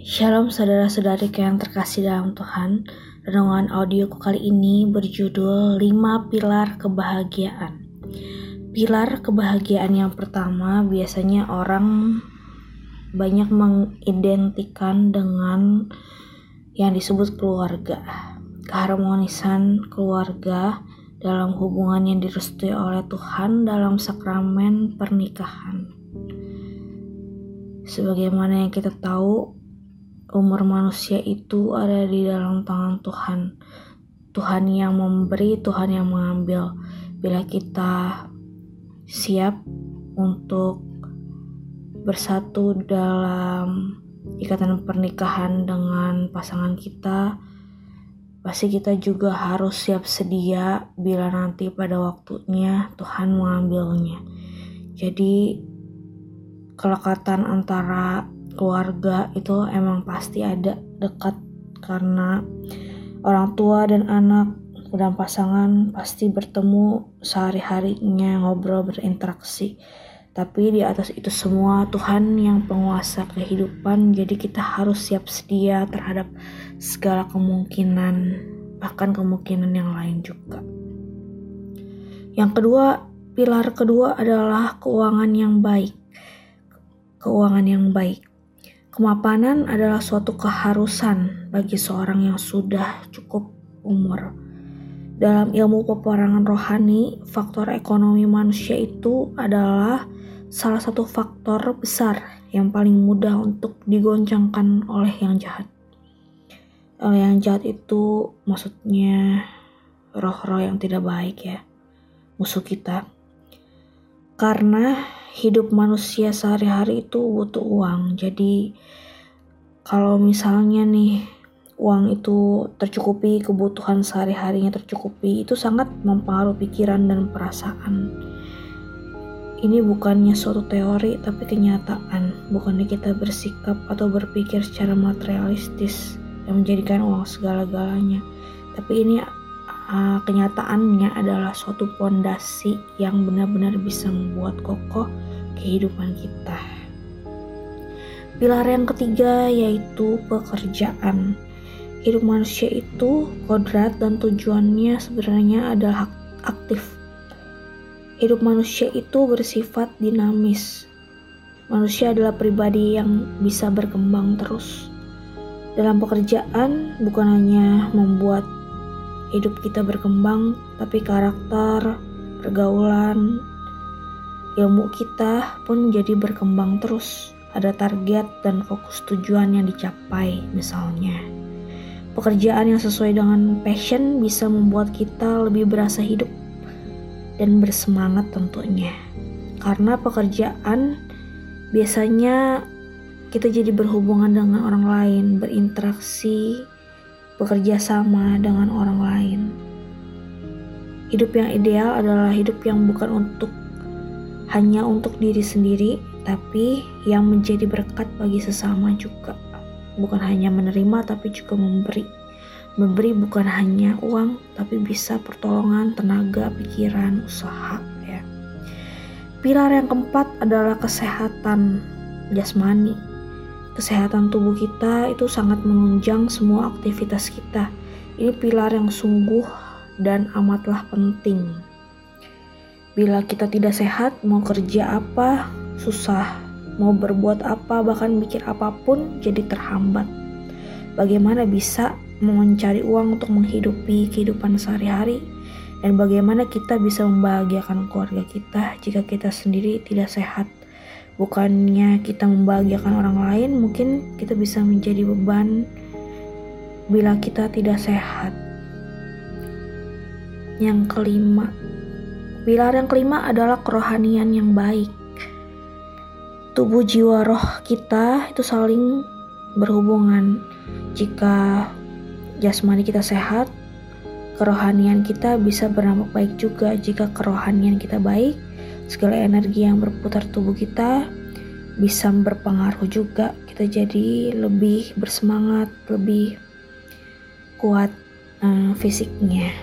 Shalom saudara-saudari yang terkasih dalam Tuhan. Renungan audioku kali ini berjudul 5 Pilar Kebahagiaan. Pilar kebahagiaan yang pertama biasanya orang banyak mengidentikan dengan yang disebut keluarga. Keharmonisan keluarga dalam hubungan yang direstui oleh Tuhan dalam sakramen pernikahan. Sebagaimana yang kita tahu, umur manusia itu ada di dalam tangan Tuhan. Tuhan yang memberi, Tuhan yang mengambil. Bila kita siap untuk bersatu dalam ikatan pernikahan dengan pasangan kita, pasti kita juga harus siap sedia bila nanti pada waktunya Tuhan mengambilnya. Jadi, kelekatan antara keluarga itu emang pasti ada dekat karena orang tua dan anak dan pasangan pasti bertemu sehari-harinya ngobrol berinteraksi. Tapi di atas itu semua Tuhan yang penguasa kehidupan jadi kita harus siap sedia terhadap segala kemungkinan bahkan kemungkinan yang lain juga. Yang kedua pilar kedua adalah keuangan yang baik. Keuangan yang baik Kemapanan adalah suatu keharusan bagi seorang yang sudah cukup umur. Dalam ilmu peperangan rohani, faktor ekonomi manusia itu adalah salah satu faktor besar yang paling mudah untuk digoncangkan oleh yang jahat. Oleh yang jahat itu maksudnya roh-roh yang tidak baik ya, musuh kita. Karena hidup manusia sehari-hari itu butuh uang. Jadi kalau misalnya nih uang itu tercukupi, kebutuhan sehari-harinya tercukupi, itu sangat mempengaruhi pikiran dan perasaan. Ini bukannya suatu teori, tapi kenyataan. Bukannya kita bersikap atau berpikir secara materialistis yang menjadikan uang segala-galanya. Tapi ini uh, kenyataannya adalah suatu pondasi yang benar-benar bisa membuat kokoh kehidupan kita. Pilar yang ketiga yaitu pekerjaan. Hidup manusia itu kodrat dan tujuannya sebenarnya adalah aktif. Hidup manusia itu bersifat dinamis. Manusia adalah pribadi yang bisa berkembang terus. Dalam pekerjaan bukan hanya membuat hidup kita berkembang, tapi karakter, pergaulan, ilmu kita pun jadi berkembang terus. Ada target dan fokus tujuan yang dicapai, misalnya. Pekerjaan yang sesuai dengan passion bisa membuat kita lebih berasa hidup dan bersemangat tentunya. Karena pekerjaan biasanya kita jadi berhubungan dengan orang lain, berinteraksi, bekerja sama dengan orang lain. Hidup yang ideal adalah hidup yang bukan untuk hanya untuk diri sendiri, tapi yang menjadi berkat bagi sesama juga. Bukan hanya menerima, tapi juga memberi. Memberi bukan hanya uang, tapi bisa pertolongan, tenaga, pikiran, usaha. Ya. Pilar yang keempat adalah kesehatan jasmani kesehatan tubuh kita itu sangat menunjang semua aktivitas kita. Ini pilar yang sungguh dan amatlah penting. Bila kita tidak sehat, mau kerja apa susah, mau berbuat apa, bahkan mikir apa pun jadi terhambat. Bagaimana bisa mencari uang untuk menghidupi kehidupan sehari-hari? Dan bagaimana kita bisa membahagiakan keluarga kita jika kita sendiri tidak sehat? Bukannya kita membahagiakan orang lain mungkin kita bisa menjadi beban bila kita tidak sehat. Yang kelima pilar yang kelima adalah kerohanian yang baik. Tubuh jiwa roh kita itu saling berhubungan. Jika jasmani kita sehat kerohanian kita bisa berdampak baik juga. Jika kerohanian kita baik segala energi yang berputar tubuh kita bisa berpengaruh juga kita jadi lebih bersemangat lebih kuat uh, fisiknya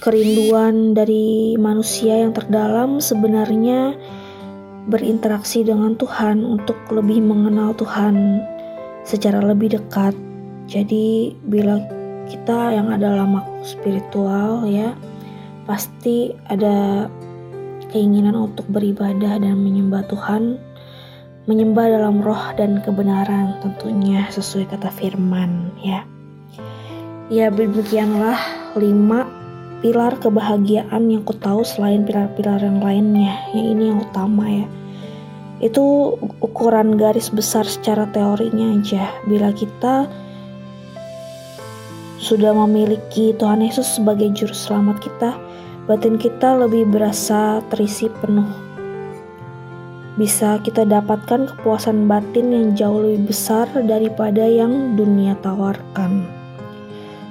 kerinduan dari manusia yang terdalam sebenarnya berinteraksi dengan Tuhan, untuk lebih mengenal Tuhan secara lebih dekat. Jadi, bila kita yang adalah makhluk spiritual, ya, pasti ada keinginan untuk beribadah dan menyembah Tuhan, menyembah dalam roh dan kebenaran, tentunya sesuai kata firman, ya. Ya, demikianlah lima pilar kebahagiaan yang ku tahu selain pilar-pilar yang lainnya. Yang ini yang utama ya. Itu ukuran garis besar secara teorinya aja. Bila kita sudah memiliki Tuhan Yesus sebagai juru selamat kita, batin kita lebih berasa terisi penuh. Bisa kita dapatkan kepuasan batin yang jauh lebih besar daripada yang dunia tawarkan.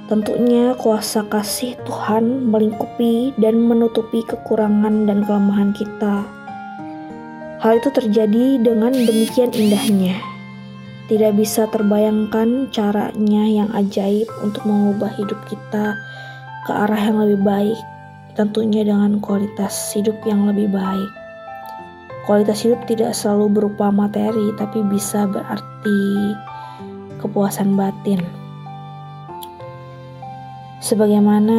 Tentunya kuasa kasih Tuhan melingkupi dan menutupi kekurangan dan kelemahan kita. Hal itu terjadi dengan demikian indahnya. Tidak bisa terbayangkan caranya yang ajaib untuk mengubah hidup kita ke arah yang lebih baik, tentunya dengan kualitas hidup yang lebih baik. Kualitas hidup tidak selalu berupa materi, tapi bisa berarti kepuasan batin. Sebagaimana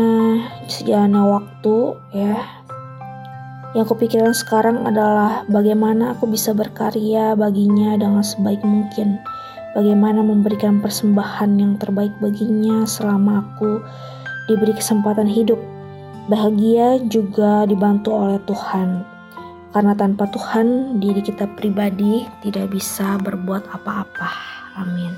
sejalannya waktu ya yang kupikirkan sekarang adalah bagaimana aku bisa berkarya baginya dengan sebaik mungkin. Bagaimana memberikan persembahan yang terbaik baginya selama aku diberi kesempatan hidup. Bahagia juga dibantu oleh Tuhan. Karena tanpa Tuhan, diri kita pribadi tidak bisa berbuat apa-apa. Amin.